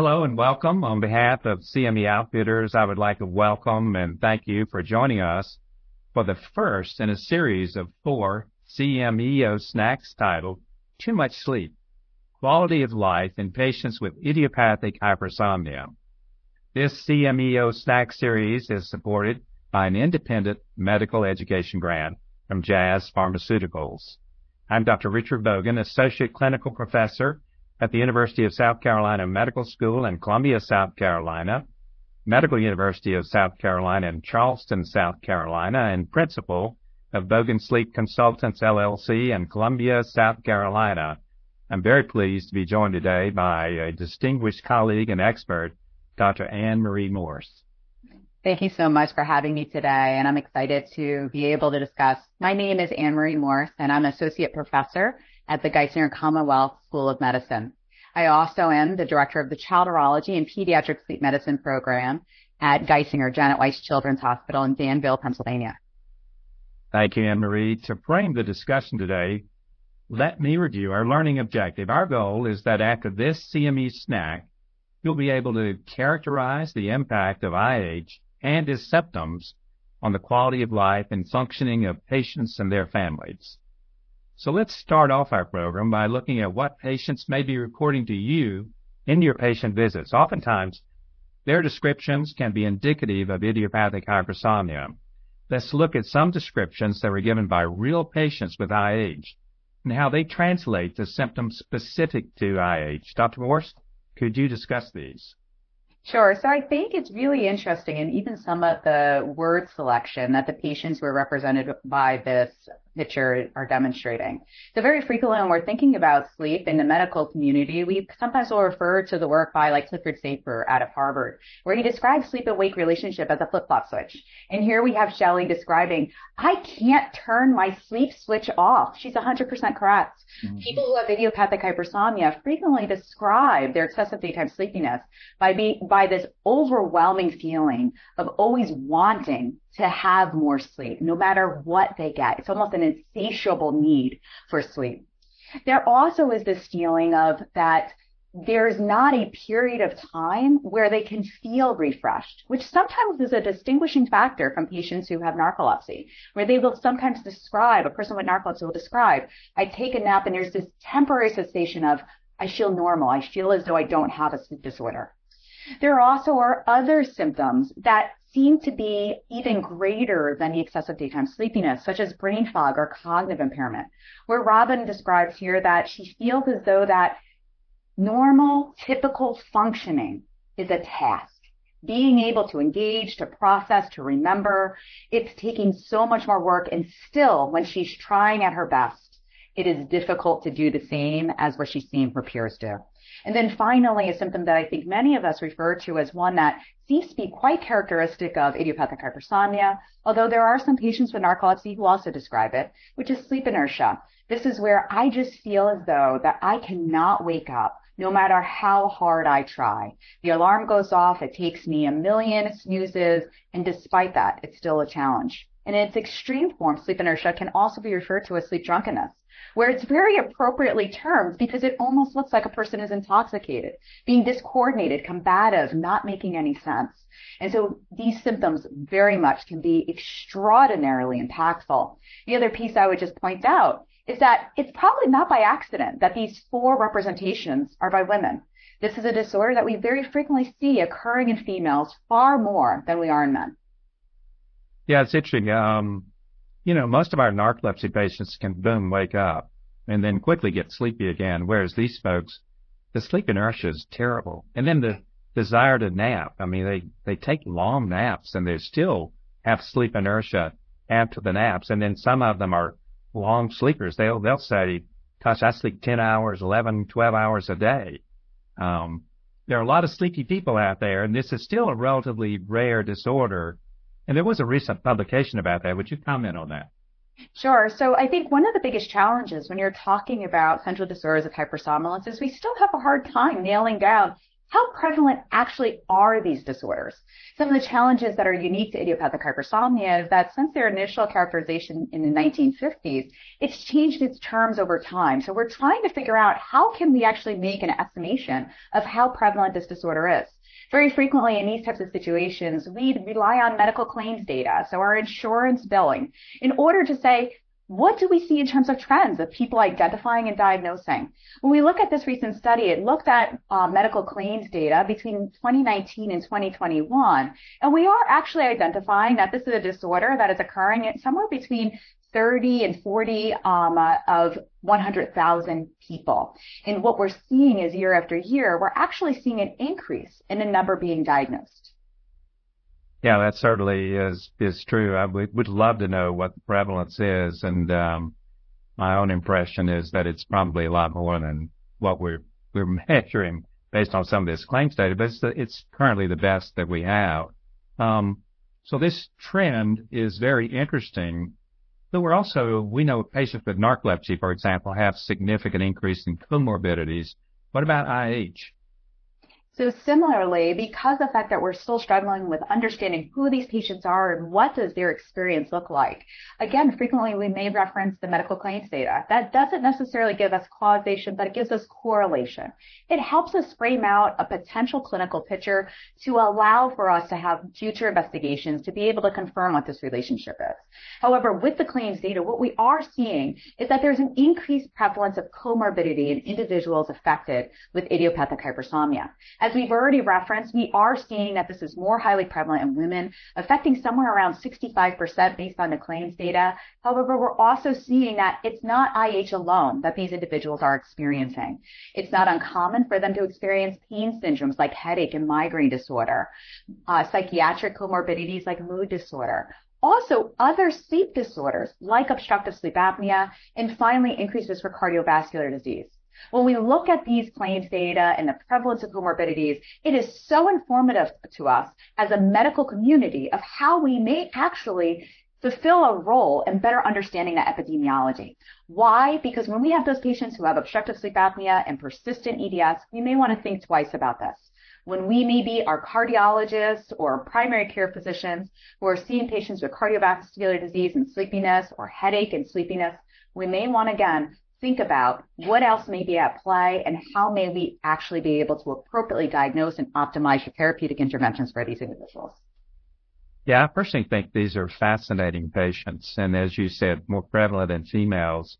Hello and welcome. On behalf of CME Outfitters, I would like to welcome and thank you for joining us for the first in a series of four CMEO snacks titled Too Much Sleep, Quality of Life in Patients with Idiopathic Hypersomnia. This CMEO snack series is supported by an independent medical education grant from Jazz Pharmaceuticals. I'm Dr. Richard Bogan, Associate Clinical Professor at the University of South Carolina Medical School in Columbia, South Carolina, Medical University of South Carolina in Charleston, South Carolina, and principal of Bogan Sleep Consultants LLC in Columbia, South Carolina. I'm very pleased to be joined today by a distinguished colleague and expert, Dr. Anne Marie Morse. Thank you so much for having me today, and I'm excited to be able to discuss. My name is Anne Marie Morse, and I'm Associate Professor at the Geisinger Commonwealth School of Medicine. I also am the director of the Child Neurology and Pediatric Sleep Medicine program at Geisinger Janet Weis Children's Hospital in Danville, Pennsylvania. Thank you, Anne Marie. To frame the discussion today, let me review our learning objective. Our goal is that after this CME snack, you'll be able to characterize the impact of IH and its symptoms on the quality of life and functioning of patients and their families. So let's start off our program by looking at what patients may be reporting to you in your patient visits. Oftentimes, their descriptions can be indicative of idiopathic hypersomnia. Let's look at some descriptions that were given by real patients with IH and how they translate to symptoms specific to IH. Dr. Morse, could you discuss these? Sure. So I think it's really interesting, and even some of the word selection that the patients were represented by this picture are are demonstrating. So very frequently when we're thinking about sleep in the medical community, we sometimes will refer to the work by like Clifford Saper out of Harvard, where he describes sleep and wake relationship as a flip-flop switch. And here we have Shelley describing, I can't turn my sleep switch off. She's 100% correct. Mm-hmm. People who have idiopathic hypersomnia frequently describe their excessive daytime sleepiness by be, by this overwhelming feeling of always wanting to have more sleep, no matter what they get. It's almost an insatiable need for sleep. There also is this feeling of that there's not a period of time where they can feel refreshed, which sometimes is a distinguishing factor from patients who have narcolepsy, where they will sometimes describe, a person with narcolepsy will describe, I take a nap and there's this temporary cessation of, I feel normal. I feel as though I don't have a sleep disorder. There also are other symptoms that seem to be even greater than the excessive daytime sleepiness, such as brain fog or cognitive impairment, where Robin describes here that she feels as though that normal, typical functioning is a task. Being able to engage, to process, to remember, it's taking so much more work. And still, when she's trying at her best, it is difficult to do the same as what she's seeing her peers do. And then finally, a symptom that I think many of us refer to as one that seems to be quite characteristic of idiopathic hypersomnia, although there are some patients with narcolepsy who also describe it, which is sleep inertia. This is where I just feel as though that I cannot wake up no matter how hard I try. The alarm goes off, it takes me a million snoozes, and despite that, it's still a challenge. And in its extreme form, sleep inertia can also be referred to as sleep drunkenness where it's very appropriately termed because it almost looks like a person is intoxicated, being discoordinated, combative, not making any sense. And so these symptoms very much can be extraordinarily impactful. The other piece I would just point out is that it's probably not by accident that these four representations are by women. This is a disorder that we very frequently see occurring in females far more than we are in men. Yeah, it's interesting. Um, you know, most of our narcolepsy patients can boom wake up and then quickly get sleepy again, whereas these folks, the sleep inertia is terrible. And then the desire to nap. I mean, they, they take long naps and they still have sleep inertia after the naps. And then some of them are long sleepers. They'll, they'll say, gosh, I sleep 10 hours, 11, 12 hours a day. Um, there are a lot of sleepy people out there, and this is still a relatively rare disorder. And there was a recent publication about that. Would you comment on that? Sure. So I think one of the biggest challenges when you're talking about central disorders of hypersomnolence is we still have a hard time nailing down how prevalent actually are these disorders? Some of the challenges that are unique to idiopathic hypersomnia is that since their initial characterization in the 1950s, it's changed its terms over time. So we're trying to figure out how can we actually make an estimation of how prevalent this disorder is. Very frequently in these types of situations, we rely on medical claims data, so our insurance billing, in order to say, what do we see in terms of trends of people identifying and diagnosing? When we look at this recent study, it looked at uh, medical claims data between 2019 and 2021, and we are actually identifying that this is a disorder that is occurring at somewhere between 30 and 40 um, uh, of 100,000 people. And what we're seeing is year after year, we're actually seeing an increase in the number being diagnosed. Yeah, that certainly is is true. I would, would love to know what the prevalence is, and um, my own impression is that it's probably a lot more than what we're we're measuring based on some of this claims data, but it's, the, it's currently the best that we have. Um, so this trend is very interesting. But we're also we know patients with narcolepsy, for example, have significant increase in comorbidities. What about IH? So similarly, because of the fact that we're still struggling with understanding who these patients are and what does their experience look like, again, frequently we may reference the medical claims data. That doesn't necessarily give us causation, but it gives us correlation. It helps us frame out a potential clinical picture to allow for us to have future investigations to be able to confirm what this relationship is. However, with the claims data, what we are seeing is that there's an increased prevalence of comorbidity in individuals affected with idiopathic hypersomnia. As we've already referenced, we are seeing that this is more highly prevalent in women, affecting somewhere around 65% based on the claims data. However, we're also seeing that it's not IH alone that these individuals are experiencing. It's not uncommon for them to experience pain syndromes like headache and migraine disorder, uh, psychiatric comorbidities like mood disorder, also other sleep disorders like obstructive sleep apnea, and finally increases for cardiovascular disease. When we look at these claims data and the prevalence of comorbidities, it is so informative to us as a medical community of how we may actually fulfill a role in better understanding the epidemiology. Why? Because when we have those patients who have obstructive sleep apnea and persistent EDS, we may want to think twice about this. When we maybe are cardiologists or primary care physicians who are seeing patients with cardiovascular disease and sleepiness or headache and sleepiness, we may want again think about what else may be at play and how may we actually be able to appropriately diagnose and optimize your therapeutic interventions for these individuals. Yeah, I personally think these are fascinating patients. And as you said, more prevalent in females.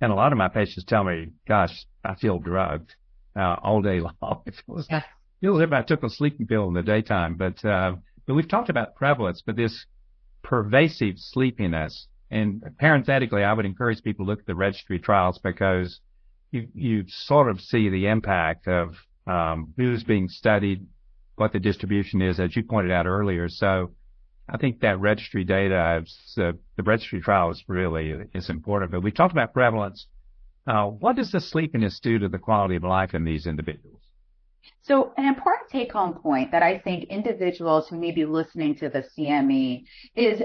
And a lot of my patients tell me, gosh, I feel drugged uh, all day long. It feels, yes. feels if I took a sleeping pill in the daytime. But, uh, but we've talked about prevalence, but this pervasive sleepiness and parenthetically, I would encourage people to look at the registry trials because you, you sort of see the impact of um, who's being studied, what the distribution is, as you pointed out earlier. So I think that registry data, uh, the registry trial is really is important. But we talked about prevalence. Uh, what does the sleepiness do to the quality of life in these individuals? So an important take home point that I think individuals who may be listening to the CME is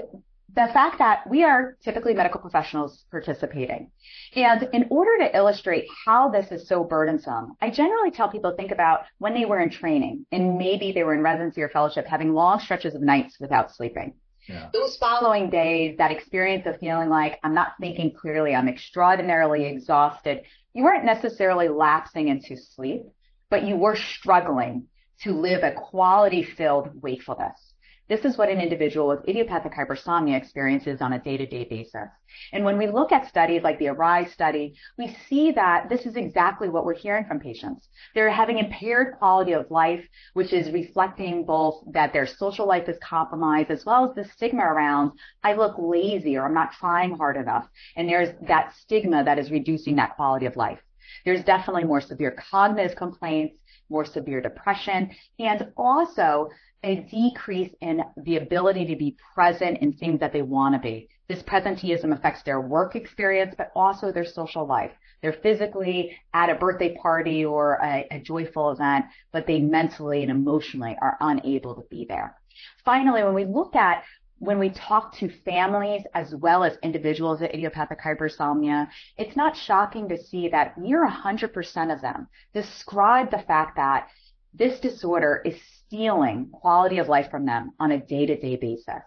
the fact that we are typically medical professionals participating. And in order to illustrate how this is so burdensome, I generally tell people to think about when they were in training and maybe they were in residency or fellowship having long stretches of nights without sleeping. Yeah. Those following days, that experience of feeling like I'm not thinking clearly, I'm extraordinarily exhausted, you weren't necessarily lapsing into sleep, but you were struggling to live a quality filled wakefulness. This is what an individual with idiopathic hypersomnia experiences on a day-to-day basis. And when we look at studies like the ARISE study, we see that this is exactly what we're hearing from patients. They're having impaired quality of life, which is reflecting both that their social life is compromised as well as the stigma around, I look lazy or I'm not trying hard enough. And there's that stigma that is reducing that quality of life. There's definitely more severe cognitive complaints, more severe depression, and also a decrease in the ability to be present in things that they want to be. This presenteeism affects their work experience, but also their social life. They're physically at a birthday party or a, a joyful event, but they mentally and emotionally are unable to be there. Finally, when we look at when we talk to families as well as individuals with idiopathic hypersomnia, it's not shocking to see that near 100% of them describe the fact that this disorder is stealing quality of life from them on a day to day basis.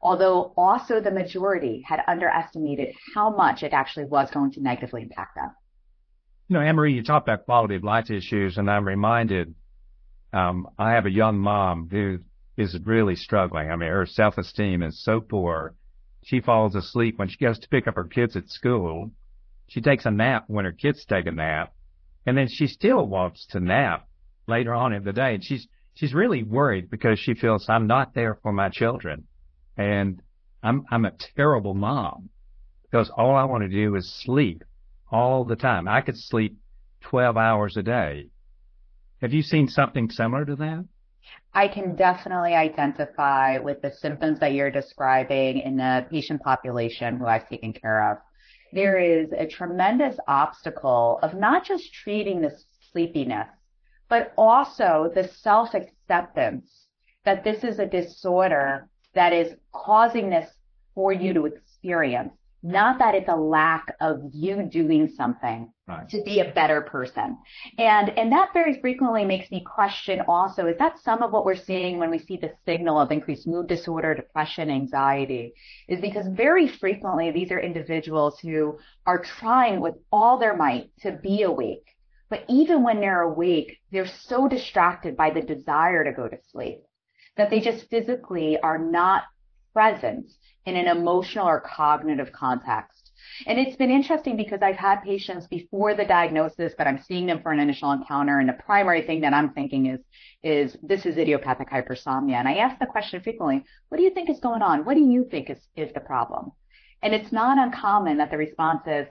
Although also the majority had underestimated how much it actually was going to negatively impact them. You know, Anne-Marie, you talked about quality of life issues and I'm reminded, um, I have a young mom who is really struggling. I mean, her self-esteem is so poor. She falls asleep when she goes to pick up her kids at school. She takes a nap when her kids take a nap and then she still wants to nap later on in the day. And she's, she's really worried because she feels I'm not there for my children and I'm, I'm a terrible mom because all I want to do is sleep all the time. I could sleep 12 hours a day. Have you seen something similar to that? I can definitely identify with the symptoms that you're describing in the patient population who I've taken care of. There is a tremendous obstacle of not just treating the sleepiness, but also the self acceptance that this is a disorder that is causing this for you to experience. Not that it's a lack of you doing something right. to be a better person. And, and that very frequently makes me question also, is that some of what we're seeing when we see the signal of increased mood disorder, depression, anxiety, is because very frequently these are individuals who are trying with all their might to be awake. But even when they're awake, they're so distracted by the desire to go to sleep that they just physically are not present in an emotional or cognitive context. And it's been interesting because I've had patients before the diagnosis, but I'm seeing them for an initial encounter. And the primary thing that I'm thinking is, is this is idiopathic hypersomnia. And I ask the question frequently, what do you think is going on? What do you think is, is the problem? And it's not uncommon that the response is,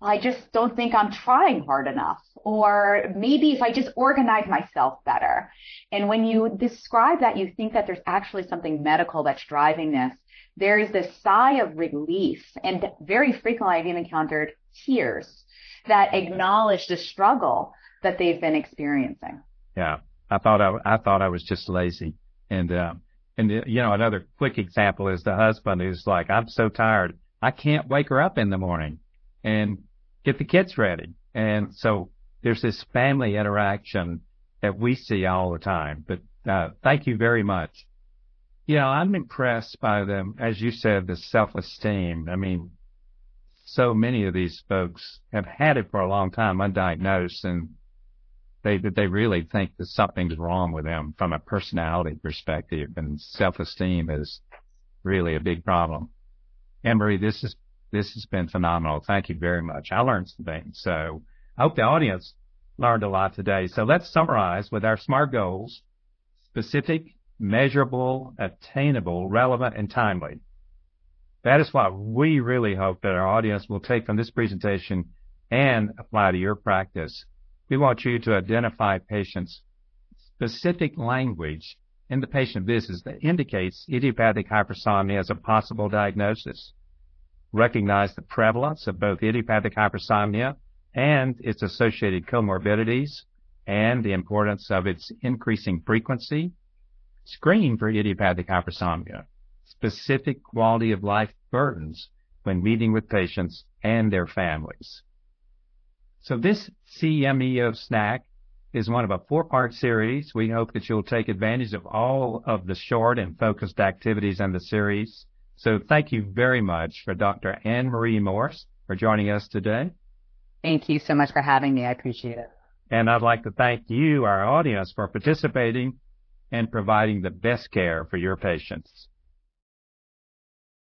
I just don't think I'm trying hard enough. Or maybe if I just organize myself better. And when you describe that, you think that there's actually something medical that's driving this there is this sigh of relief. And very frequently I've even encountered tears that acknowledge the struggle that they've been experiencing. Yeah. I thought I, I thought I was just lazy. And, uh, and, you know, another quick example is the husband who's like, I'm so tired. I can't wake her up in the morning and get the kids ready. And so there's this family interaction that we see all the time. But, uh, thank you very much. Yeah, I'm impressed by them, as you said, the self-esteem. I mean, so many of these folks have had it for a long time, undiagnosed, and they they really think that something's wrong with them from a personality perspective, and self-esteem is really a big problem. Anne-Marie, this is this has been phenomenal. Thank you very much. I learned some things, so I hope the audience learned a lot today. So let's summarize with our SMART goals: specific, measurable, attainable, relevant, and timely. That is what we really hope that our audience will take from this presentation and apply to your practice. We want you to identify patients' specific language in the patient visits that indicates idiopathic hypersomnia as a possible diagnosis. Recognize the prevalence of both idiopathic hypersomnia and its associated comorbidities and the importance of its increasing frequency screen for idiopathic hypersomnia, specific quality of life burdens when meeting with patients and their families. So this CMEO snack is one of a four-part series. We hope that you'll take advantage of all of the short and focused activities in the series. So thank you very much for Dr. Anne Marie Morse for joining us today. Thank you so much for having me. I appreciate it. And I'd like to thank you, our audience, for participating and providing the best care for your patients.